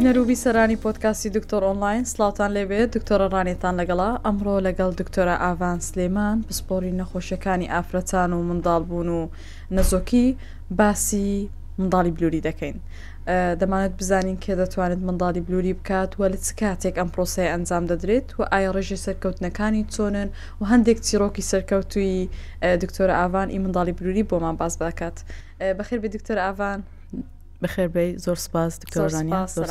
بینەرو بیسەرانی پۆدکاستی دکتۆر ئۆنڵاین سلاوتان لێبێت دکتۆرە ڕانێتان لەگەڵا ئەمڕۆ لەگەڵ دکتۆرە ئاڤان سلێمان پسپۆڕی نەخۆشیەکانی ئافرەتان و منداڵبوون و نەزۆکی باسی منداڵی بلوری دەکەین دەمانێت بزانین کێ دەتوانێت منداڵی بلوری بکات و لە چ کاتێک ئەم پرۆسەیە ئەنجام دەدرێت و ئایا ڕێژی سەرکەوتنەکانی چۆنن و هەندێک چیرۆکی سەرکەوتوی دکتۆر ئاوان ئی منداڵی بلوری بۆمان باز بکات بەخێر بێ دکتۆر ئاوان بەخێربەی زۆر سپاس دکتۆرانیان زۆر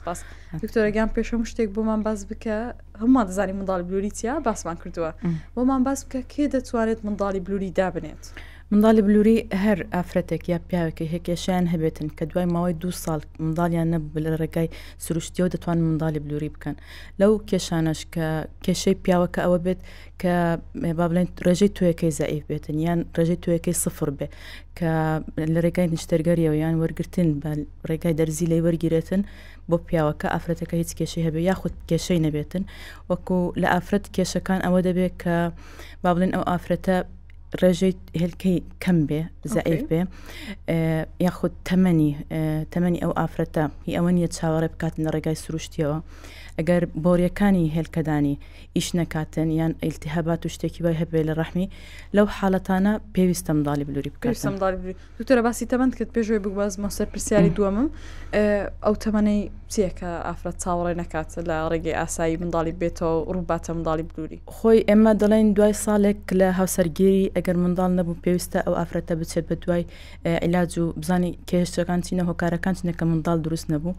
سپاس دکتۆرەگەیان پێشەم شتێک بۆمان باز بکە هەمووان دەزانین منداڵی بلووری چیا باسمان کردووە بۆمان باس بکە کێ دەتوانێت منداڵی بلووری دابنێت منداڵی بلووری هەر ئافرەتێک یا پیاوێکی هێکێشیان هەبێتن کە دوای ماوەی دو ساڵ منداڵیان نەبوو لە ڕێگای سروشتیەوە دەتوان منداڵی بلووری بکەن لەو کێشانەش کە کێشەی پیاوەکە ئەوە بێت کە با بڵێن ڕێژەی توێەکەی زعیف بێتن یان ڕێژەی توێەکەی سفر بێ کە لە ڕێگای نیشتەرگەریەوە یان وەرگتن بە ڕێگای دەرزی لی وەرگێتن بۆ پیاوەکە ئافرەتەکە هیچ کێشەی هەبێ یاخود کێشەی نەبێتن وەکو لە ئافرەت کێشەکان ئەوە دەبێت کە با بڵێن ئەو ئافرەتە ڕێژەی هێلکەی کەم بێ زعیف بێ یاخود تەمەنی تەمەنی ئەو ئافرەتە هی ئەوە نیە چاوەڕێ بکاتن لە ڕێگای سروشتیەوە ئەگەر بۆریەکانی هێلکەدانی ئیش نەکاتن یان ئیلتیهابات و شتێکی وای هەبێ لە ڕەحمی لەو حاڵەتانە پێویستە منداڵی بلووری بکەسم دکتۆرە باسی تەمەند کرد پێشوەی بگوازمەوە سەر پرسیاری دووەمم ئەو تەمەەی چیەکە ئافرەت چاوەڕێ نکات لە ڕێگەی ئاسایی منداڵی بێتەوە ڕووباتە منداڵی بدووری خۆی ئێمە دەڵێن دوای ساڵێک لە هاوسەرگیری ئەگەر منداڵ نەبوو پێویستە ئەو ئافرەتە بچێت بە دوای عیلاج و بزانانی کێشتەکان چینە هۆکارەکان چنە کە منداڵ دروست نەبوو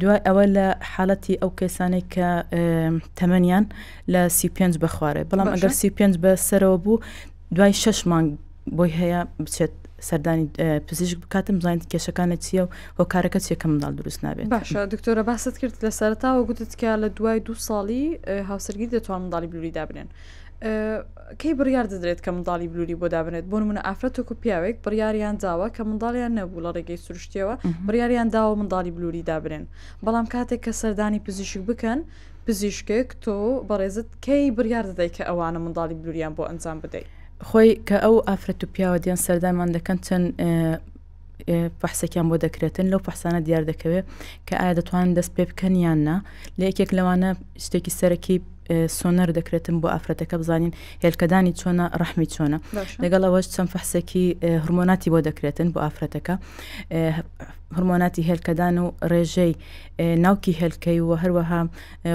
دوای ئەوە لە حالەتی ئەو کەسانێک کە تەمەنیان لە سی پێنج بەخوارێ بەڵام ئەگەر سی پێنج بە سەرەوە بوو دوای شەش مانگ بۆی هەیە بچێت سەردانی پزیشک بکاتم زانیت کێشەکانە چییە و هۆکارەکە چیە کە منداڵ دروست نابێت باشە دکتۆرە باست کرد لە سەرتاوە گوتت کە لە دوای دو ساڵی هاوسەرگی دەتوان منداڵی بلووری دابنێن کەی بڕیار دەدرێت کە منداڵی بلووری بۆ دابنێت بۆ منە ئافرەتۆک و پیاوێک بڕیاریان داوە کە منداڵیان نەبوو لە ڕێگەی سروشتیەوە بڕیاریان داوە منداڵی بلووری دابنێن بەڵام کاتێک کە سەردانی پزیشک بکەن پزیشکێک تۆ بەڕێزت کەی بڕیار دەدەی کە ئەوانە منداڵی بلوریان بۆ ئەنجام بدەی؟ خۆی کە ئەو ئافرەت و پیاوە دێن سەردانمان دەکەن چەند فەحسێکیان بۆ دەکرێتن لەو فەحسانە دیار دەکەوێت کە ئایا دەتوانن دەست پێ بکەن یان نا لە یەکێک لەوانە شتێکی سەرەکی سۆنەر دەکرێتن بۆ ئافرەتەکە بزانین هێلکەدانی چۆنە ڕحمی چۆنە لەگەڵ ئەوەش چەند فەحسێکی هەرمۆناتی بۆ دەکرێتن بۆ ئافرەتەکە هەرمۆناتی هێلکەدان و ڕێژەی ناوکی هێلکەی و هەروەها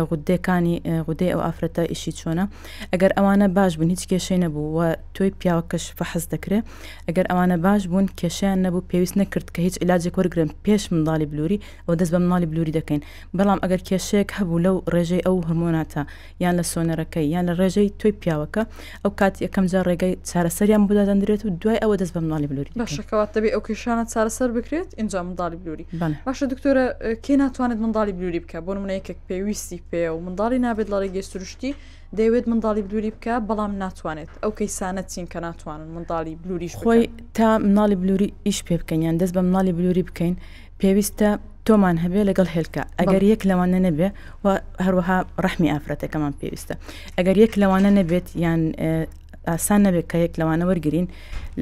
غوددەکانی غودەی ئەو ئافرەتە ئیشی چۆنە ئەگەر ئەوانە باش بوون هیچ کێشەی نەبوو و تۆی پیاوەکەش فەحز دەکرێت ئەگەر ئەوانە باش بوون کێشیان نەبوو پێویست نەکرد کە هیچ علاجێک وەرگن پێش منداڵی بلووری ئەو دەست بە مناڵی بلووری دەکەین بەڵام ئەگەر کێشەیەک هەبوو لەو ڕێژەی ئەو هەمۆناتە یان لە سۆنەرەکەی یان لە ڕێژەی تۆی پیاوەکە ئەو کات یەکەم جار ڕێگای چارەسەریان بۆ دادەندرێت و دوای ئەوە دەست بە منداڵی بلوری دەکەن. باشە کەواتە دەبێ ئەو کێشانە چارەسەر بکرێت ئینجا منداڵی بلوری بەڵێ. باشە دکتۆرە کێ ناتوانێت منداڵی بلوری بکات بۆ نمونە یەکێک پێویستی پێیە و منداڵی نابێت لە ڕێگەی سروشتی دەیەوێت منداڵی بلوری بکا بەڵام ناتوانێت ئەو کەیسانە چین کە ناتوانن منداڵی بلوریش بکەن؟ خۆی تا مناڵی بلوری ئیش پێ بکەین یان دەست بە مناڵی بلوری بکەین پێویستە تۆمان هەبێ لەگەڵ هێلکە ئەگەر یەک لەوانە نەبێ و هەروەها ڕحمی ئافرەتەکەمان پێویستە ئەگەر یەک لەوانە نەبێت یان ئاسان نەبێت کە یەک لەوانە وەرگین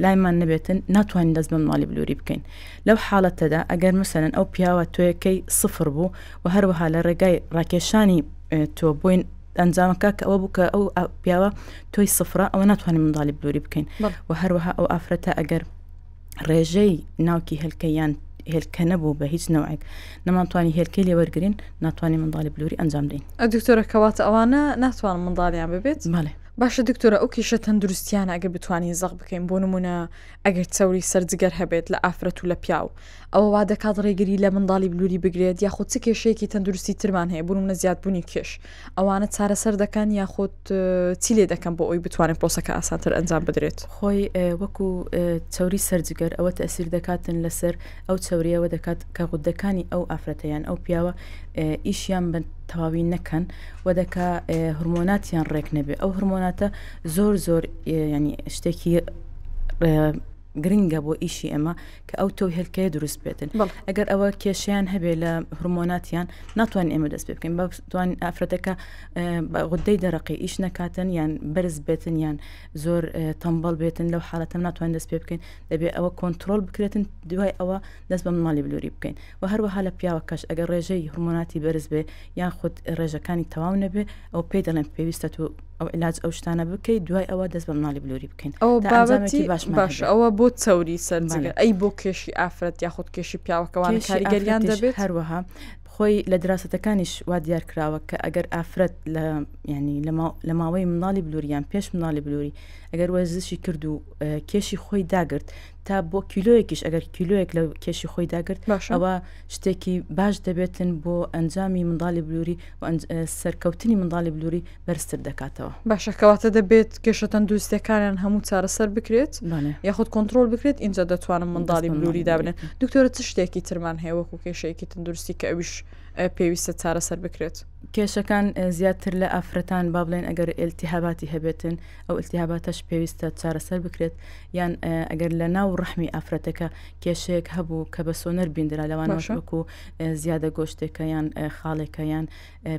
لایمان نەبێتن ناتوانین دەست بە ماڵی بلووری بکەین لەو حاڵەتەدا ئەگەر مسەرەن ئەو پیاوە تۆیەکەی سفر بوو و هەروەها لە ڕێگای ڕاکێشانی تۆ بووین ئەنجامەکە کە ئەوە بوو کە ئەو پیاوە تۆی سفرە ئەوە ناتوانین منداڵی بلووری بکەین و هەروەها ئەو ئافرەتە ئەگەر ڕێژەی ناوکی هێلکەیان هێلکە نەبوو بە هیچ نەوەک نەمانتوانی هێلکەی لێوەرگین ناتوانانی منداڵی بلووری ئەنجام دەین ئە دکتۆرە کەواتە ئەوانە ناتوان منداڵیان ببێت ماڵێ باشە دکتۆرە ئەو کیشە تەندروستیانە ئەگەر بتوانین زەق بکەین بۆ نمونە ئەگەر چاوری سەرجگەر هەبێت لە ئافرەت و لە پیاو ئەوە وا دەکات ڕێگری لە منداڵی بلووری بگرێت یاخود چ کێشەیەکی تەندروستی ترمان هەیە بوون نە زیادبوونی کێش ئەوانە چارەسەر دەکەن یاخود چی لێ دەکەن بۆ ئەوی بتوانێت پرۆسەکە ئاسانتر ئەنجام بدرێت؟ خۆی وەکو چەوری سەر جگەر ئەوە تەئسیر دەکاتن لەسەر ئەو چەورەیە ئەوە دەکات کە غوددەکانی ئەو ئافرەتە یان ئەو پیاوە ئیشیان بە تەواوی نەکەن و دەکا هورمۆناتیان ڕێک نەبێ ئەو هورمۆناتە زۆر زۆر ینی شتێکی گرنگە بۆ ئیشی ئێمە کە ئەو تۆ هێلکەیە دروست بێتن ئەگەر ئەوە کێشیان هەبێ لە هەرمۆناتیان ناتوان ئێمە دەست پێ بکەین بەتوان ئافرەتەکە غدەی دەرەقی ئیش نەکاتن یان بەرز بێتن یان زۆر تەمبەڵ بێتن لەو حالەتەم ناتوان دەست پێ بکەین دەبێت ئەوە کۆنتترۆل بکرێتن دوای ئەوە دەست بە ماڵی بلووری بکەین و هەروەها لە پیاوە کەش ئەگەر ڕێژەی هەرمۆناتی بەرز بێ یان خود ڕێژەکانی تەواو نەبێ ئەو پێی دەڵێن پێویستە و ئەو علاج ئەو شتانە بکەی دوای ئەوە دەست بە مناڵی بلووری بکەین ئەو بابەتی باش باش ئەوە بۆ چەوری سەرجگە ئەی بۆ کێشی ئافرەت یاخود کێشی پیاوەکەوان کاریگەریان دەبێت هەروەها خۆی لە دراستەکانیش وا دیار کراوە کە ئەگەر ئافرەت لە ینی لە ماوەی مناڵی بلووریان پێش مناڵی بلووری ئەگەر وەرزشی کرد و کێشی خۆی داگرت تا بۆ کیلۆیەکیش ئەگەر کیلۆیەک لە کێشی خۆی داگرت ئەوە شتێکی باش دەبێتن بۆ ئەنجامی منداڵی بلووری و سەرکەوتنی منداڵی بلووری بەرزتر دەکاتەوە باشەکەواتە دەبێت کێشە تەندروستەکانیان هەموو چارەسەر بکرێت یاخود کۆنتترۆل بکرێت اینجا دەتوانم منداڵی بلووری دابنێن دکتۆرە چ شتێکی ترمان هەیە وەکو کێشەیەکی تەندروستی کە ئەویش پێویستە چارەسەر بکرێت کێشەکان زیاتر لە ئافرەتان با بڵێن ئەگەر ئلتیهاباتی هەبێتن ئەو ئلتیهاباتەش پێویستە چارەسەر بکرێت یان ئەگەر لە ناو ڕحمی ئافرەتەکە کێشەیەک هەبوو کە بە سۆنەر بیندرا لەوانەشک و زیادە گۆشتێکە یان خاڵێکە یان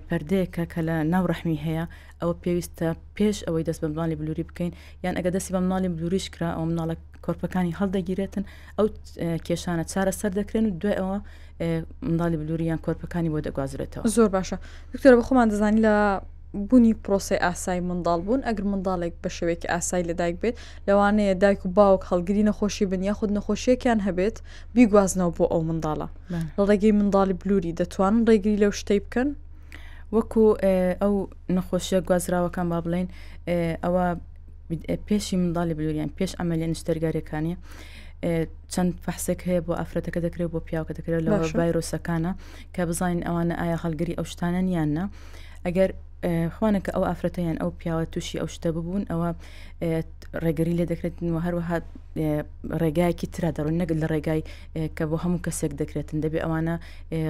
پردەیەکە کە لە ناو ڕحمی هەیە ئەوە پێویستە پێش ئەوەی دەست بە مناڵی بلووری بکەین یان ئەگە دەستی بە مناڵی بلووریش کرا ئەو مناڵک کۆرپەکانی هەڵدەگیرێتن ئەو کێشانە چارەسەر دەکرێن و دوای ئەوە منداڵی بلووریان کۆرپەکانی بۆ دەگوازرێتەوە زۆر باشە دکتۆرە بە خۆمان دەزانین لە بوونی پرۆسی ئاسایی منداڵ بوون ئەگەر منداڵێک بە شێوەیەکی ئاسایی لەدایک بێت لەوانەیە دایک و باوک هەڵگری نەخۆشی بن یا خود نەخۆشیەکیان هەبێت بیگوازنەوە بۆ ئەو منداڵە لە ڕێگەی منداڵی بلووری دەتوانن ڕێگری لەو شتەی بکەن وەکو ئەو نەخۆشیە گوازراوەکان با بڵێن ئەوە پێشی منداڵی بلوریان پێش ئەمەلیە نیشتەرگارەکانی چەند فەحسێک هەیە بۆ ئافرەتەکە دەکرێت بۆ پیاوکە دەکرێت لە ڤایرۆسەکانە کە بزانین ئەوانە ئایا هەڵگری ئەو شتانە نیان نا ئەگەر خوانەکە ئەو ئافرەتیان ئەو پیاوە تووشی ئەو شتە ببوون ئەوە ڕێگەری لێ دەکرێتنەوە هەروەها ڕێگایەکی تررا دەڕۆن نەگەل لە ڕێگای کە بۆ هەموو کەسێک دەکرێتن دەبێت ئەوانە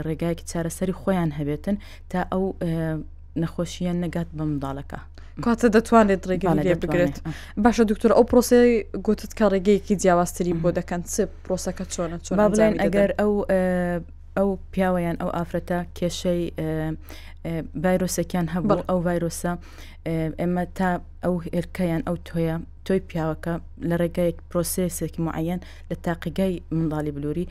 ڕێگایەکی چارەسەری خۆیان هەبێتن تا ئەو نەخۆشیە نەگات بە منداڵەکە کاتە دەتوانێت ڕێگەی لێ بگرێت باشە دکتۆر ئەو پرۆسی گوتت کە ڕێگەیەکی جیاوازتری بۆ دەکەن چ پرۆسەکە چۆنە چۆن بڵێن ئەگەر ئەو ئەو پیاوەیان ئەو ئافرەتە کێشەی ڤایرۆسەکیان هەبڵ ئەو ڤایرۆسە ئێمە تا ئەو هێرکەیان ئەو تۆیە تۆی پیاوەکە لە ڕێگایەک پرۆسسێکی معەن لە تاقیگای منداڵی بلووری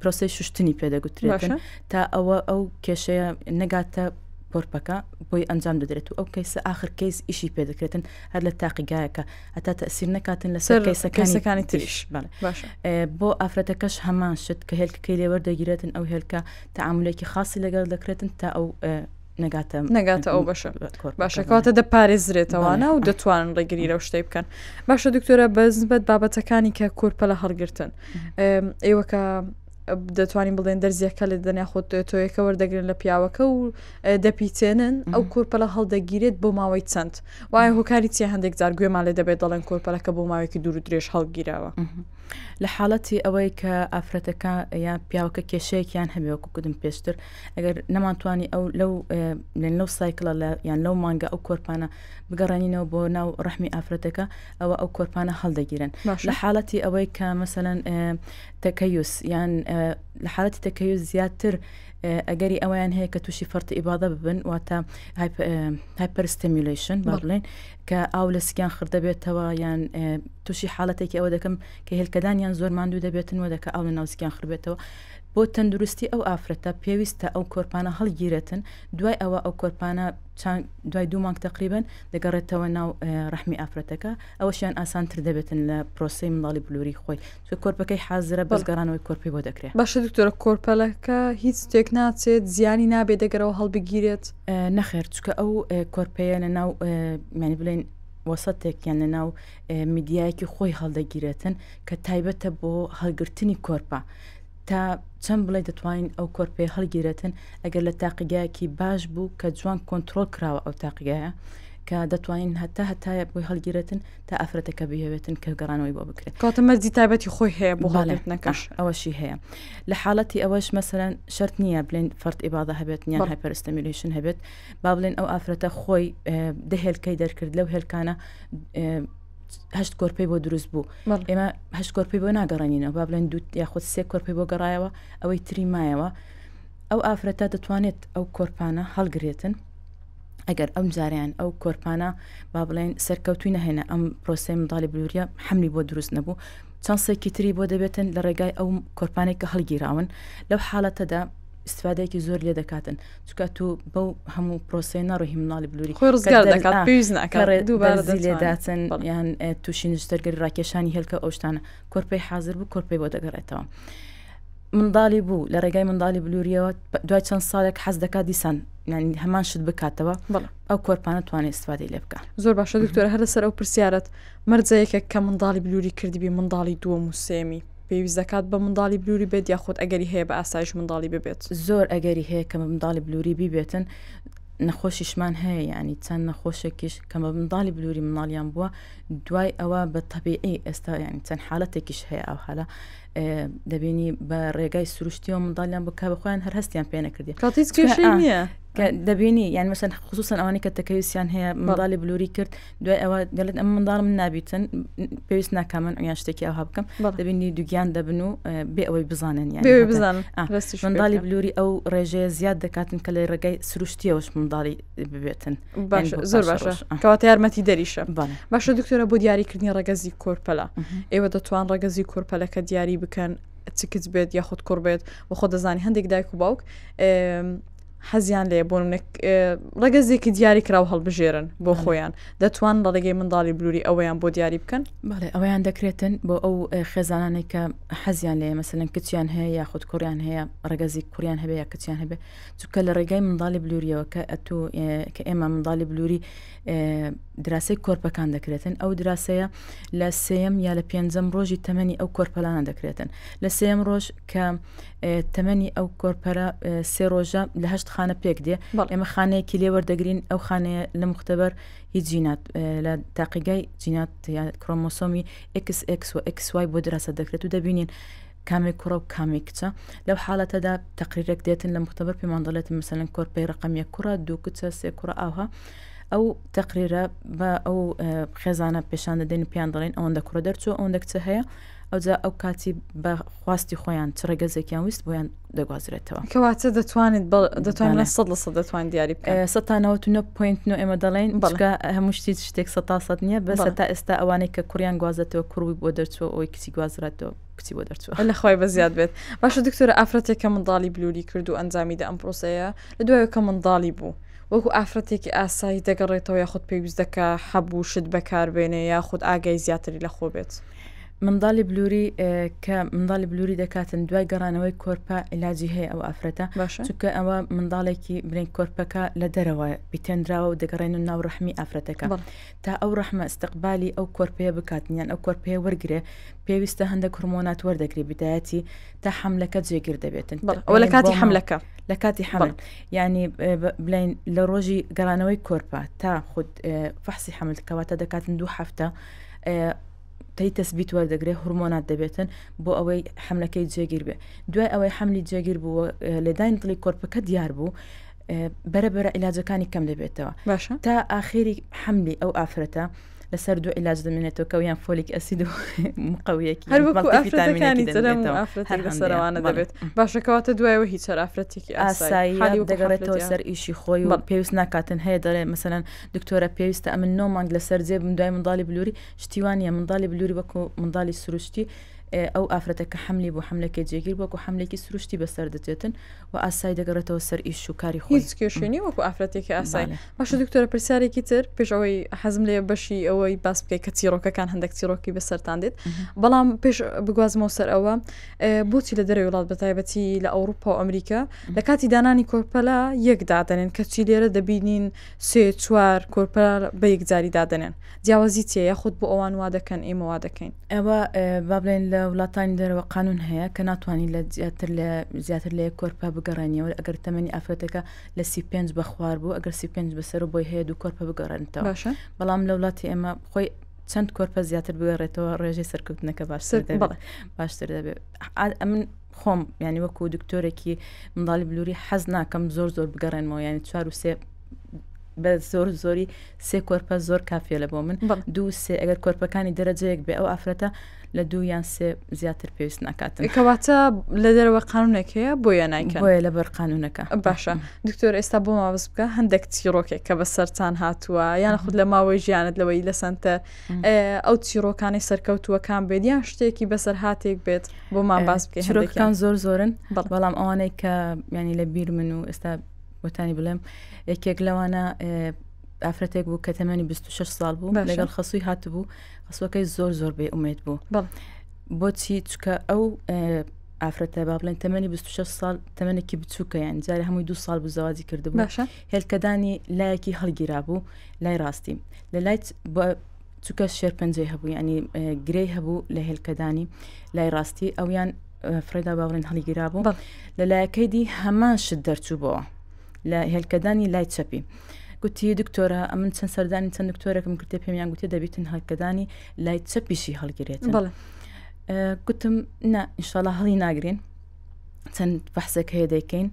پرۆسی شوشتنی پێدەگوترێتن تا ئەوە ئەو کێشەیە نەگاتە پۆرپەکە بۆی ئەنجام دەدرێت و ئەو کەیسە آخر کەیس ئیشی پێ دەکرێتن هەر لە تاقیگایەکە هەتا تەسیر نکاتن لەسەر کەیسەکانەکانی تریش بۆ ئافرەتەکەش هەمان شت کە هێلکەکەی لێوەردەگیرێتن ئەو هێلکە تعاملێکی خاصی لەگەڵ دەکرێتن تا ئەو نەگاتە نەگاتە ئەو بەشە باشەکاتە دەپارێزرێتەوانە و دەتوانن ڕێگریرە و شتەی بکەن باشە دکتۆرە بەزبەت بابەتەکانی کە کورپەلە هەڵگرتن ئێوەکە دەتوانین بڵێن دەرزیەکە لە دەنیا خۆت تۆیەکە وەردەگرن لە پیاوەکە و دەپیچێنن ئەو کورپەلە هەڵدەگیرێت بۆ ماوەی چەند وایە هۆکاری چی هەندێک جار گوێمان لێ دەبێت دەڵێن کورپەلەکە بۆ ماوەیەکی دوور درێژ هەڵگیراوە لە حاڵەتی ئەوەی کە ئافرەتەکە یان پیاوەکە کێشەیەکیان هەبێ وەکو کردم پێشتر ئەگەر نەمانتوانی ئەو لەو لەن لەو سایکلە لە یان لەو مانگە ئەو کۆرپانە بگەڕێنینەوە بۆ ناو ڕحمی ئافرەتەکە ئەوە ئەو کۆرپانە هەڵدەگیرن لە حاڵەتی ئەوەی کە مەسەەن تەکەیوس یان لە حالەتی تەکەیوس زیاتر ئەگەری ئەویان هەیە کە تووشی فەرتی ئیباادە ببن واتە هایپەرستەمیلیشن با بڵێن کە ئاو لە سکیان خردەبێتەوە یان تووشی حالەتێکی ئەوە دەکەم کە هێلکەدان یان زۆر ماندوو دەبێتن و دەکە ئاو لە ناوسکیان خربێتەوە بۆ تەندروستی ئەو ئافرەتە پێویستە ئەو کۆرپانە هەڵگیرێتن دوای ئەوە ئەو کۆرپانە دوای دوو مانگ تەقریبن دەگەڕێتەوە ناو ڕحمی ئافرەتەکە ئەوەشیان ئاسانتر دەبێتن لە پرۆسی منداڵی بلووری خۆی چ کۆرپەکەی حازرە بەزگەڕانەوەی کۆرپی بۆ دەکرێت باشە دکتۆرە کۆرپەلەکە هیچ شتێک ناچێت زیانی نابێت دەگەرەوە هەڵبگیرێت نەخێر چکە ئەو کۆرپەیە لە ناو مەنی بڵێن وەسەتێکیان لە ناو میدیایەکی خۆی هەڵدەگیرێتن کە تایبەتە بۆ هەڵگرتنی کۆرپە تا چەند بڵێ دەتوانین ئەو کۆرپەیە هەڵگیرێتن ئەگەر لە تاقیگایەکی باش بوو کە جوان کۆنتترۆل کراوە ئەو تاقیگایە کە دەتوانین هەتا هەتایە بۆی هەڵگیرێتن تا ئافرەتەکە بهێوێتن کە گەڕانەوەی بۆ بکرێت کاتە مەرجی تایبەتی خۆی هەیە بۆ هەڵێتنەکەش ئەوەشی هەیە لە حاڵەتی ئەوەش مەسەرەن شرت نییە بلێن فرد ئیبادا هەبێت نیان هایپەرستەمیلیشن هەبێت با بڵێن ئەو ئافرەتە خۆی دە هێلکەی دەرکرد لەو هێلکانە هەشت کۆرپەی بۆ دروست بوو ئێمە هەشت کۆرپەی بۆ ناگەڕێنینەوە با بڵێن دوت یاخود سێ کۆرپەی بۆ گەڕایەوە ئەوەی تری مایەوە ئەو ئافرەتە دەتوانێت ئەو کۆرپانە هەڵگرێتن ئەگەر ئەم جاریان ئەو کۆرپانە با بڵێن سەرکەوتوی نەهێنا ئەم پرۆسی منداڵی بلووریە حملی بۆ دروست نەبوو چەند سێکی تری بۆ دەبێتن لە ڕێگای ئەو کۆرپانێک کە هەڵگیراون لەو حاڵەتەدا ئیستفادەیەکی زۆر لێ دەکاتن چکە تو بەو هەموو پرۆسەی نەڕۆی مناڵی بلووری خۆی ڕزگار دەکات پێویست ناکات دووبارە دەزی لێ داچن یان تووشی نووسەرگەری ڕاکێشانی هێلکە ئەوشتانە کۆرپەی حاضر بوو کۆرپەی بۆ دەگەڕێتەوە منداڵی بوو لە ڕێگای منداڵی بلووریەوە دوای چەند ساڵێک حەز دەکات دیسان نانی هەمان شت بکاتەوە ئەو کۆرپانە توانێت استفادی لێ بکە زۆر باشە دکتۆر هەر لەسەر ئەو پرسیارەت مەرجەیەکە کە منداڵی بلووری کردبی منداڵی دووە موسێمی پێویست دەکات بە منداڵی بلوری بێت یاخود ئەگەری هەیە بە ئاسایش منداڵی ببێت؟ زۆر ئەگەری هەیە کە منداڵی بلوری بیبێتن نەخۆشیشمان هەیە یعنی چەند نەخۆشێکیش کە منداڵی بلوری مناڵیان بووە دوای ئەوە بە تەبیعی ئێستا یعنی چەند حالەتێکیش هەیە ئەو حالە دەبینی بە ڕێگای سروشتیەوە منداڵیان بکە بە خۆیان هەر هەستیان پێ نەکردی کاتیش نییە دەبینی یان مەسەن خصوصن ئەوانی کە تەکەویستیان هەیە منداڵی بلوری کرد دوای ئەوە دەڵێت ئەم منداڵم نابیتن پێویست ناکەمن یان شتێکی ئەوها بکەم دەبینی دوگیان دەبن و بێ ئەوەی بزانن یان بزان منداڵی بلووری ئەو ڕێژەیە زیاد دەکاتن کە لە ڕێگای سروشتیەوەش منداڵی ببێتن زۆر باشە کەواتە یارمەتی دەریشە باشە دکتۆرە بۆ دیاریکردنی ڕگەزی کۆرپەلا ئێوە دەتوان ڕگەزی کورپەلەکە دیاری بکەن چکت بێت یاخود کوڕ بێت و خۆ دەزانی هەندێک دایک و باوک حەزیان لێ بۆ منە ڕگەزێکی دیاری کراو هەڵبژێرن بۆ خۆیان دەتوان لە ڕێگەی منداڵی بلووری ئەویان بۆ دیاری بکەن بەڵێ ئەویان دەکرێتن بۆ ئەو خێزانانێک کە حەزیان لێ مەسەن کچیان هەیە یاخود کوڕیان هەیە ڕگەزی کوریان هەبێ یا کچیان هەبێ چکە لە ڕێگای منداڵی بلووریەوە کە ئەتو کە ئێمە منداڵی بلووری دراسی کۆرپەکان دەکرێتن ئەو دراسەیە لە سێم یا لە پێنجەم ڕۆژی تەمەنی ئەو کۆرپەلانە دەکرێتن لە سێم ڕۆژ کە تەمەنی ئەو کۆرپەرە سێ ڕۆژە لە هەشت خانە پێک دێ ئێمە خانەیەکی لێ وەردەگرین ئەو خانەیە لە مختبەر هیچ جینات لە تاقیگای جینات کرۆمۆسۆمی XXX و XY بۆ دراسە دەکرێت و دەبینین کامێک کوڕە و کامێک کچە لەو حاڵەتەدا تقریرێک دێتن لە مختبەر پێمان دەڵێت مثلەن کۆرپی ڕقمیە کوڕە دوو کچە سێ کوڕە ئاها ئەو تقریرە بە ئەو خێزانە پێشان دەدەین پێیان دەڵێن ئەوەندە کوڕە دەرچوو ئەوەندە کچە هەیە ئەوجا ئەو کاتی بە خواستی خۆیان چ ڕێگەزێکیان ویست بۆیان دەگوازرێتەوە کەواتە دەتوانێت دەتوانێت سە لە سە دەتوان دیاری سەتانەوە نە پوینت نۆ ئێمە دەڵێن بەڵکە هەموو شتی شتێک سە تا سەد نییە بەسە تا ئێستا ئەوانەی کە کوڕیان گوازێتەوە کوڕوی بۆ دەرچوە ئەوی کچی گوازراتەوە کچی بۆ دەرچوە لە خخوای بە زیاد بێت باشە دکتۆر ئافرەتێک کە منداڵی بلووری کرد و ئەنجامی دە ئەم پرۆسەیە لە دوای کە منداڵی بوو وەکو ئافرەتێکی ئاسایی دەگەڕێتەوە یاخود پێویست دەکە حەبوو شت بەکاربێنێ یاخود ئاگای زیاتری لەخۆ بێت. منداڵی بلوری کە منداڵی بلوری دەکاتن دوای گەڕانەوەی کۆرپە علاجی هەیە ئەو ئافرەتە باشە چکە ئەوە منداڵێکی برێن کۆرپەکە لە دەرەوە پیتێنراوە و دەگەڕێن و ناو ڕحمی ئافرەتەکە تا ئەو ڕحمە استقبالی ئەو کۆرپەیە بکاتنیان ئەو کۆرپەیە وەرگێ پێویستە هەندێک هەرمۆنات وەردەگری بدایەتی تا حملەکە جێگیر دەبێتن ئەو لە کاتی حملەکە لە کاتی حمل ینی بڵین لە ڕۆژی گەڕانەوەی کۆرپە تا خود فەحسی حملکەواتە دەکاتن دوو هەفتە تەی تەسبیت وەردەگرێ هورمۆنات دەبێتن بۆ ئەوەی حملەکەی جێگیر بێ دوای ئەوەی حملی جێگیر بوو لەداین دڵی کۆرپەکە دیار بوو بەرە بەرە عیلاجەکانی کەم دەبێتەوە باشە تا ئاخێری حملی ئەو ئافرەتە لەسەر دوو علاج دەمێنێتەوە کە یان فۆلیک ئەسید و مقویەکی هەروەکوتانەکانی جرم و ئافرەتەر لەسەروانە دەبێت باشەکەواتە دوایەوە هیچ ئافرەتێکی ئاسایی دەگەڕێتەوە سەر ئیشی خۆی و پێویست ناکاتن هەیە دەڵێ مثلەن دکتۆرە پێویستە ئەمن نۆ مانگ لەسەر جێ بم دوای منداڵی بلوری شتی وانە منداڵی بلوری وەکو منداڵی سروشتی ئەو ئافرەتە کە حملی بۆ حملەکە جێگیر وەکو حملێکی سروشتی بەسەر دەچێتن و ئاسای دەگەڕێتەوە سەر ئیش و کاری خۆی هیچ کێشێنی وەکو ئافرەتێکی ئاسای باش دکتۆرە پرسیارێکی تر پێشەوەی حەزم لێ بەشی ئەوەی باس بکەی کە چیرۆکەکان هەندێک چیرۆکی بەسەران دێت بەڵام پێش بگوازمەوە سەر ئەوە بۆچی لە دەرەوەی وڵات بەتایبەتی لە ئەوروپا و ئەمریکا لە کاتی دانانی کۆرپەلا یەکدادنێن کەچی لێرە دەبینین سێ چوار کۆرپەلار بە یەکجاری دادەنێن جیاوازی چیە یاخود بۆ ئەوان وا دەکەن ئێمە وا دەکەین. ئەوە با بڵێن لە وڵاتانی دەرەوە قانون هەیە کە ناتوانانی لە زیاتر لە زیاتر لە یەک کۆرپە بگەڕێنیەوە ئەگەر تەمەنی ئافرەتەکە لە سی پێنج بە خوار بوو ئەگەر سی پێنج بەسەر بۆی هەیە دوو کۆرپە بگەڕێنتەوە باشە بەڵام لە وڵاتی ئێمە خۆی چەند کۆرپە زیاتر بگەڕێتەوە ڕێژەی سەرکەوتنەکە باشتر سەر دەبێت. بەڵێ. باشتر دەبێت ئا- ئەمن خۆم ینی وەکو دکتۆرێکی منداڵی بلووری حەز ناکەم زۆر زۆر بگەڕێنمەوە ینی چوار و سێ بە زۆر زۆری سێ کۆرپە زۆر کافێ لە بۆ من دوو سێ ئەگەر کۆرپەکانی دەرەجەیەک بێ ئەو ئافرەتە لە دوو یان سێ زیاتر پێویست ناکاتن کەواتە لە دەرەوە قانونێک هەیە بۆ یانایکە بۆیە لە بەر قانونەکە باشە دکتۆر ئێستا بۆ ماوەز بکە هەندێک چیرۆکێک کە بە سەران هاتووە یان خود لە ماوەی ژیانت لەوەی لە سنتەر ئەو چیرۆکانەی سەرکەوتووەکان بێت یان شتێکی بەسەرهاتێک بێت بۆمان باس بکە شرۆکان زۆر زۆرن بەڵام ئەوانەی کە ینی لە بیر من و ئێستا وەتانی بڵێم یەکێک لەوانە ئافرەتێک بوو کە تەمەنی 26 سال بوو لەگەڵ خەسووی هاتبوو خەسوەکەی زۆر زۆر بێ ئومێت بوو بۆچی چکە ئەو ئافرەتە با بڵێن تەمەنی 26 سال تەمەێکی بچووکە یان جارە هەمووی دو سال بوو زەوازی کردبوو هێلکەدانی لایەکی هەڵگیرابوو لای ڕاستی لە لای چکە شێرپەنجەی هەبوو ینی گرەی هەبوو لە هێلکەدانی لای ڕاستی ئەویان فرێدا باوڕێن هەڵگیرا بوو لە لایەکەی دی هەمان شت دەرچووبەوە لە هێلکەدانی لای چەپی. گوتی دکتۆرە ئەمن چەند سەردانی چەند دکتۆرەکەم کردێ پێمیان گوتێ دەبیتن هەلکەدانی لای چەپیشی هەڵگرێت گوتم نا ئینشاالله هەڵی ناگرین چەند بەحسێک هەیە دەیکەین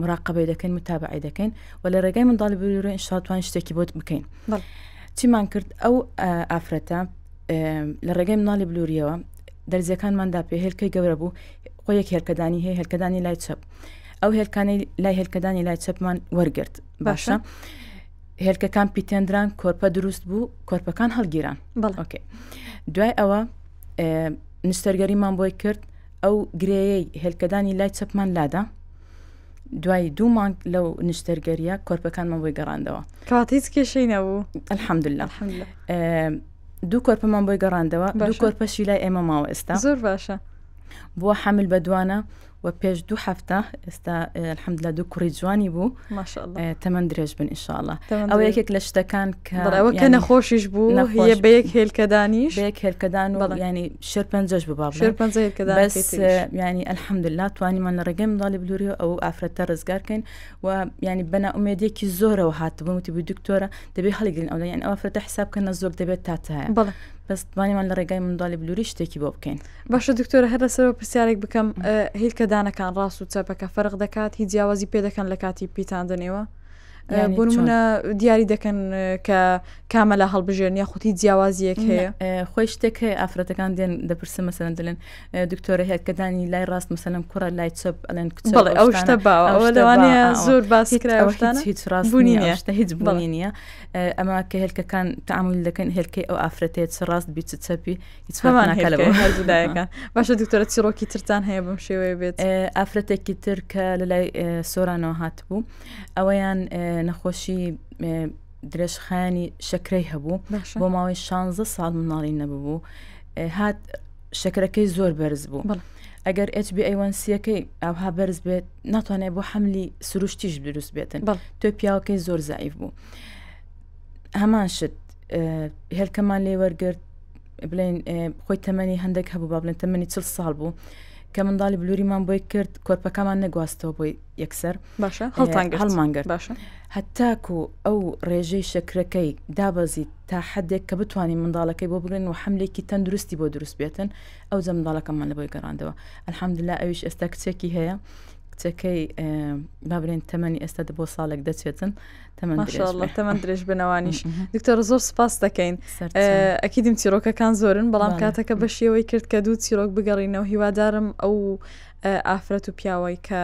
مراقبەی دەکەین متابعی دەکەین و لە ڕێگای منداڵی بروورە ئینشاتوان شتێکی بۆت بکەین چیمان کرد ئەو ئافرەتە لە ڕێگەی مناڵی بلووریەوە دەرزیەکانماندا پێ هێلکەی گەورە بوو خۆیەک هێلکەدانی هەیە هێلکەدانی لای چەپ ئەو هێلکانی لای هێلکەدانی لای چەپمان وەرگرت باشە هێلکەکان پیتێندران کۆرپە دروست بوو کۆرپەکان هەڵگیران بەڵکێ دوای ئەوە نشتەرگەریمان بۆی کرد ئەو گرێیەی هێلکەدانی لای چەپمان لادا دوای دوو مانگ لەو نیشتەرگەریە کۆرپەکانمان بۆی گەڕاندەوە کات هیچ کێشەی نەبوو الحەمدللا دوو کۆرپەمان بۆی گەڕاندەوە دوو کۆرپەشی لای ئێمە ماوە ئێستا زۆر باشە بووە حەمل بەدوانە و پێش دوو هەفتە ئێستا الحەمدللا دوو کوڕی جوانی بوو تەمەند درێژ بن ئیشاءله ئەو یەکێک لە شتەکان کەەوە کە نەخۆشیش بوو نەخۆە بە یەک هێلکەدانیش بەیەک هێلکەدان و ینی شێر پێنجەش ببا ینی ئەلحەمدللا توانیمان لە ڕێگەی منداڵی بلووری و ئەو ئافرەتە ڕزگارکەین و ینی بەنا ئومێدێکی زۆرەوە هاتبووم وتی بوو دکتۆرە دەبێ هەڵگرین ئەو یان ئەو فرەتە حساب کە نە زۆک دەبێت تاتایە بەستوانیمان لە ڕێگای منداڵی بلووری شتێکی بۆ بکەین باشە دکتۆرە هەر لەسەرەوە پرسیارێک بکەم هیلکە دانەکان ڕاست و چەپەکە فەرق دەکات هی جیاوازی پێ دەکەن لە کاتی پیتاندنەوە بۆنمونە دیاری دەکەن کە کامەلا هەڵبژێن یا خوتی جیاوازیەک هەیە خۆی شتێک هەیە ئافرەتەکان دێن دەپرسە مەسەن دەلێن دکتۆرە هەیە کەدانی لای ڕاست مەسەلم کوڕە لای چەپ ئەلێن کچڵ ئەو شتە باوە لەوانە زۆر باسکراوەشتان هیچ ڕاست بوونی نیشتە هیچ بڵی نییە ئەمە کە هێلکەکان تعامل دەکەن هێلکەی ئەو ئافرەتێت ڕاست بیت چەپی باشە دکتۆرە چیڕۆکی ترتان هەیە بەم شێوەیە بێت ئافرەتێکی تر کە لە لای سۆرانەوە هاتبوو ئەوەیان نەخۆشی درێژخانی شەکرەی هەبوو بۆ ماوەی 16 ساڵ مناڵی نەبوو هات شەکرەکەی زۆر بەرز بوو ئەگەر HBA1سیەکەی ئاها بەرز بێت ناتوانێت بۆ حملی سروشتیش دروست بێتن تۆ پیاوەکەی زۆر زعیف بوو هەمان شت هێلکەمان لێ وەرگرت بڵێن خۆی تەمەنی هەندێک هەبوو با بڵێن تەمەنی چل ساڵ بوو کە منداڵی بلووریمان بۆی کرد کۆرپەکەمان نەگواستەوە بۆی یەکسەر باشە هەڵتان هەڵمانگەر باشە هەتاکو ئەو ڕێژەی شەکرەکەی دابەزیت تا حدێک کە بتوانین منداڵەکەی بۆ بگرن و حملێکی تەندروستی بۆ دروست بێتن ئەو جە منداڵەکەمان لە بۆی گەڕاندەوە ئەلحەمدلا ئەویش ئێستا کچێکی هەیە کچەکەی بابرێن تەمەنی ئێستا بۆ ساڵێک دەچێتن تەمەند درێژ بنەوانیش دکتۆر زۆر سپاس دەکەین ئەکیدیم چیرۆکەکان زۆرن بەڵام کاتەکە بە شێوەی کرد کە دوو چیرۆک بگەڕینەوە هیوادارم ئەو ئافرەت و پیاوەی کە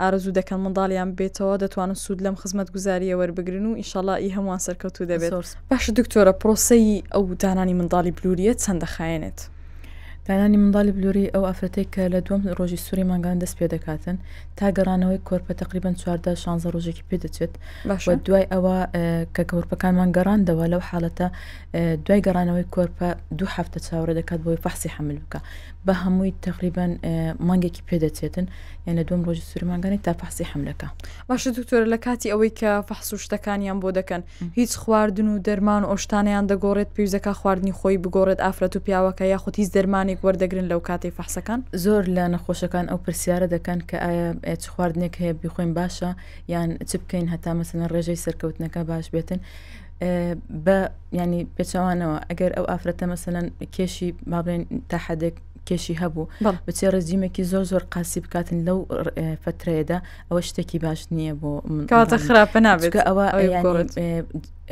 ئارزوو دەکەن منداڵیان بێتەوە دەتوانن سوود لەم خزمەت گوزاریە وەربگرن و ئیشەڵا ئی هەمووان سەرکەوتو دەبێت باش دکتۆرە پرۆسی ئەو دانانی منداڵی بلووریە چەندە خایێنێت دانانی منداڵی بلوری ئەو ئافرەتەی کە لە دووەم ڕۆژی سوری مانگان دەست پێ دەکاتن تا گەڕانەوەی کۆرپە تقریبان چواردە شانزە ڕۆژێکی پێ دەچێت باشە دوای ئەوە کە کۆرپەکانمان گەڕاندەوە لەو حاڵەتە دوای گەڕانەوەی کۆرپە دوو هەفتە چاوەڕێ دەکات بۆی فەحسی حمل بکە بە هەمووی تقریبان مانگێکی پێ دەچێتن یان لە دوم ڕۆژی سوری مانگانی تا فەحسی حملەکە باشە دکتۆر لە کاتی ئەوەی کە فەحسو شتەکانیان بۆ دەکەن هیچ خواردن و دەرمان و ئەو شتانەیان دەگۆڕێت پێویست دەکات خواردنی خۆی بگۆڕێت ئافرەت و پیاوەکە یاخود هیچ دەرمانێک وەردەگرن لەوکاتەی فەحسەکان؟ زۆر لە نەخۆشەکان ئەو پرسیارە دەکەن کە ئایا چ خواردنێک هەیە بیخۆین باشە یان چ بکەین هەتا مەسەلەن ڕێژەی سەرکەوتنەکە باش بێتن بە ینی پێچەوانەوە ئەگەر ئەو ئافرەتە مەسەلەن کێشی بابلێن تاحدێک کێشی هەبوو بچێ ڕێزیمێکی زۆر زۆر قاسی بکاتن لەو فترەیەدا ئەوە شتێکی باش نییە بۆ منکاتە خراپە نابێت ئەوە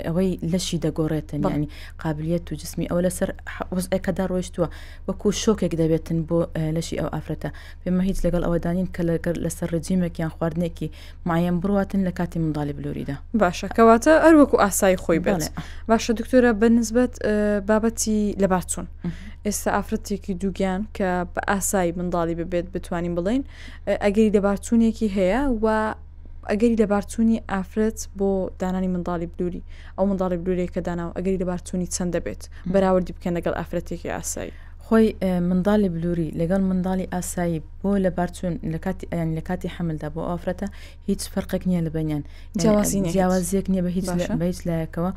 ئەوەی لەشی دەگۆڕێتن ینی قابلیت و جسمی ئەوە لەسەر حوزەکەدا ڕۆشتووە وەکو شۆکێک دەبێتن بۆ لەشی ئەو ئافرەتە پێمە هیچ لەگەڵ ئەوەدانین کە لەگەر لەسەر ڕجیمێکیان خواردنێکی مایم بڕواتن لە کاتی منداڵی بلووریدا باشە کەواتە ئەر وەکو ئاسایی خۆی بێت باشە دکتۆرە بە نسبەت بابەتی لە بارچوون ئێستا ئافرەتێکی دووگیان کە بە ئاسایی منداڵی ببێت بتوانین بڵین ئەگەری لە بارچوونێکی هەیە و ئەگەری لە بارچوونی ئافرەت بۆ دانانی منداڵی بلووری ئەو منداڵی بلوورێکە داناو ئەگەری لە بارچوونی چەند دەبێت بەراوردی بکەن لەگەڵ ئافرەتێکی ئاسایی خۆی منداڵی بلوری لەگەڵ منداڵی ئاسایی بۆ لەبارچوون لە کاتی ئەیان لە کاتی حملدا بۆ ئافرەتە هیچ فەرقێک نییە لە بینیان جیاوازیەک نیە بە هیچ بە هیچ لایەکەوە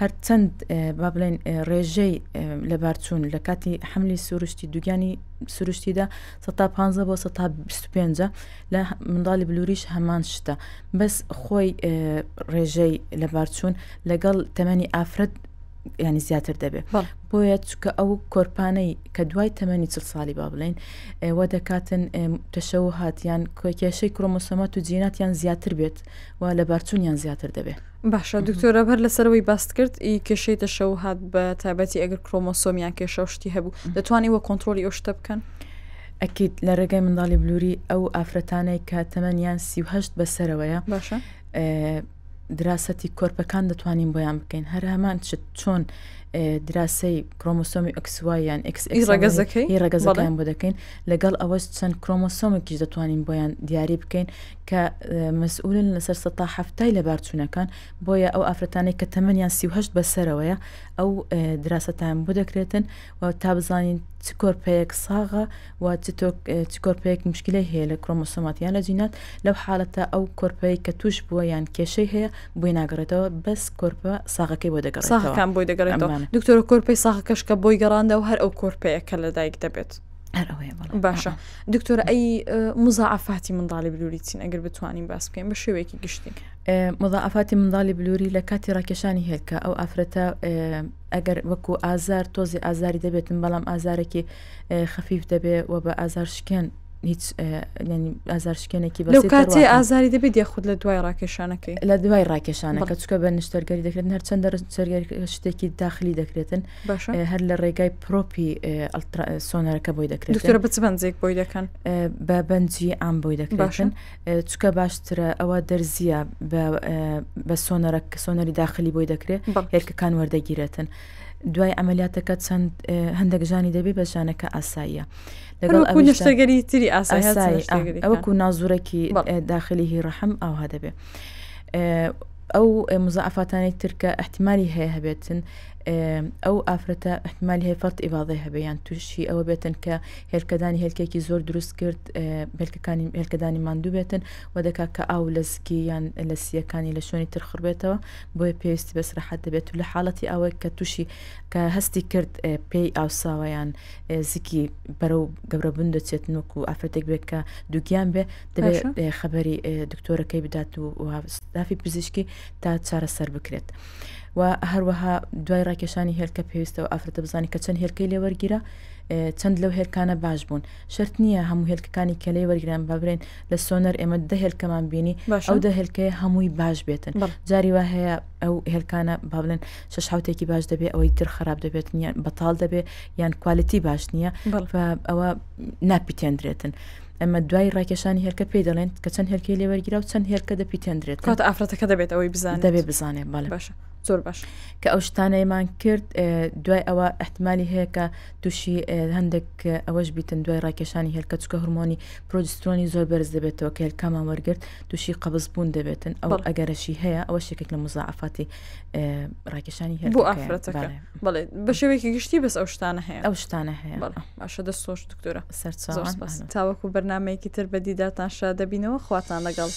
هەرچەند با بڵێن ڕێژەی لەبارچوون لە کاتی حملی سروشتی دوگیانی سروشتیدا 15 بۆ 25 لە منداڵی بلوریش هەمان شتە بەس خۆی ڕێژەی لەبارچوون لەگەڵ تەمەنی ئافرەت ینی زیاتر دەبێت بۆیە چکە ئەو کۆرپانەی کە دوای تەمەنی چل ساڵی با بڵێن ئەوە دەکاتن تەشەوە هااتیان کێشەی کرۆمۆسۆمات و جیناتیان زیاتر بێت و لە بارچوونیان زیاتر دەبێت باشە دکتۆرە هەر لەسەرەوەی باست کرد ئی کێشەی تەشەو هاات بە تابەتی ئەگەر کرۆمۆسۆمیان کێشە شتی هەبوو دەتوانانی وە کۆنتترۆلی ئەو شتە بکەن. ئەکییت لە ڕێگەی منداڵی بلووری ئەو ئافرەتانەی کە تەمەنیان سیهشت بەسەرەوەیە باشە دراسەتی کۆرپەکان دەتوانین بۆیان بکەین هەر هەمان شت چۆن دراسەی کرۆمۆسۆمی ئەکسوای یان ئەکس ڕگەزەکەی ڕگەزەکەیان بۆ دەکەین لەگەڵ ئەوەش چەند کرۆمۆسۆمێکیش دەتوانین بۆیان دیاری بکەین کە مەسئولن لەسەر سە تا هەفتای لە بارچوونەکان بۆیە ئەو ئافرەتانەی کە تەمەنیان سیهشت بەسەرەوەیە ئەو دراستان بۆ دەکرێتن و تا بزانین چ کۆرپەیەک ساغە و چ تۆک چ کۆرپەیەک موشکیلەی هەیە لە کرۆمۆسۆمات یان لە جینات لەو حالەتە ئەو کۆرپەیەک کە توش بووە یان کێشەی هەیە بۆی ناگەڕێتەوە بەس کۆرپە ساغەکەی بۆ دەگەڕێتەوە ساغەکان بۆی دەگەڕێتەوە ئەمانە. دکتۆرە کۆرپەی ساغەکەش کە بۆی گەڕاندەوە هەر ئەو کۆرپەیە کە لە دایک دەبێت هەر ئەوەیە بەڵێ باشە دکتۆرە ئەی اه، مزاعفاتی منداڵی بلوری چین ئەگەر بتوانین باس بکەین بە شێوەیەکی گشتی ئه، مضاعفاتی منداڵی بلوری لە کاتی ڕاکێشانی هێلکە ئەو ئافرەتە ئه، ئەگەر وەکو ئازار تۆزی ئازاری دەبێتن بەڵام ئازارێکی خەفیف دەبێ و بە ئازارشکێن هیچ ئازارشکێنێکی بە لەو کاتێ ئازاری دەبێت یاخود لە دوای ڕاکێشانەکەی لە دوای ڕاکێشانەکە چکە بە نشتەرگەری دەکرێت هەر چەندە سەرگەر شتێکی داخلی دەکرێتن هەر لە ڕێگای پرۆپی سۆنەرەکە بۆی دەکرێت دکتۆرە بچ بەنجێک بۆی دەکەن بە بەنجی ئام بۆی دەکرێتن چکە باشترە ئەوە دەرزیە بە سۆنەرە سۆنەری داخلی بۆی دەکرێت هێرکەکان وەردەگیرێتن دوای عەمەلیاتەکە چەند هەندێک ژانی دەبێ بە ژانەکە ئاساییە لەگەڵ ئەو نشتەگەری تری ئاسایی ئەوەکو نازورەکی داخلی هی ڕەحم ئاوها دەبێ ئەو مزعفاتانی ترکە احتمالی هەیە هەبێتن ئەو ئافرەتە احتمال هەیە فەرت ئیباڵی هەبێیان تووشی ئەوە بێتن کە هێلکەدانی هێلکێکی زۆر دروست کرد بلکەکانی هێلکەدانی ماندوو بێتن و دەکات کە ئاو لە زکی یان لە سیەکانی لە شوێنی ترخڕبێتەوە بۆیە پێویستی بە ئیسراحەت دەبێت و لە حاڵەتی ئەوەی کە تووشی کە هەستی کرد پێی ئاوساوە یان زیکی بەرەو گەورەبوون دەچێت نوکو ئافرەتێک بێت کە دووگیان بێت دەبێت باشە. ئێ، خەبەری ئێ، دکتۆرەکەی بدات و و ستافی پزیشکی تا چارەسەر بکرێت و هەروەها دوای ڕاکێشانی هێلکە پێویستەوە ئافرەتە بزانانی کە چەند هێلکەی لێ وەرگیرا ئێ، چەند لەو هێلکانە باش بوون شرت نییە هەموو هێلکەکانی کەلەی وەرگیران بابرێن لە سۆنەر ئێمە دە هێلکەمان بینی ئەو دە هێلکەیە هەمووی باش بێتن جاری وا هەیە ئەو هێلکانە با بڵێن شش حوتێکی باش دەبێت ئەوەی تر خراپ دەبێت یان بەتاڵ دەبێت یان کوالتی باش نییە ئەوە ناپیتێندرێتن. ئەمە دوای ڕاکێشانی هێلکە پێی دەڵێن کە چەند هێلکەی لێوەرگرا و چەند هێلکە دەپیتێندرێت کات ئافرەتەکە دەبێت ئەوەی بزان دەبێت بزانێت باڵێ باشە زۆر باش کە ئەو شتانەیمان کرد دوای ئەوە احتممالی هەیە کە تووشی هەندێک ئەوەش بیتن دوای ڕاکێشانی هێلکە چکە هەرمۆنی پرۆجسترۆنی زۆر بەرز دەبێتەوە کە هێلکامان وەرگرت تووشی قەبز بوون دەبێتن ئەو بەڵێ. ئەگەرەشی هەیە ئەوە شێکێک لە مزعفاتی ڕاکێشانی هێلکەکەیە. بۆ ئافرەتەکە بەڵێ. بەڵێ بە شێوەیەکی گشتی بەس ئەو شتانە هەیە ئەو شتانە هەیە بەڵێ باشە دەست خۆش دکتۆرە زۆر سەرچاوان سپاس ئەهلا. تاوەکو بەرنامەیەکی تر بە دیدارتان شاد دەبینەوە خواتان لەگەڵ.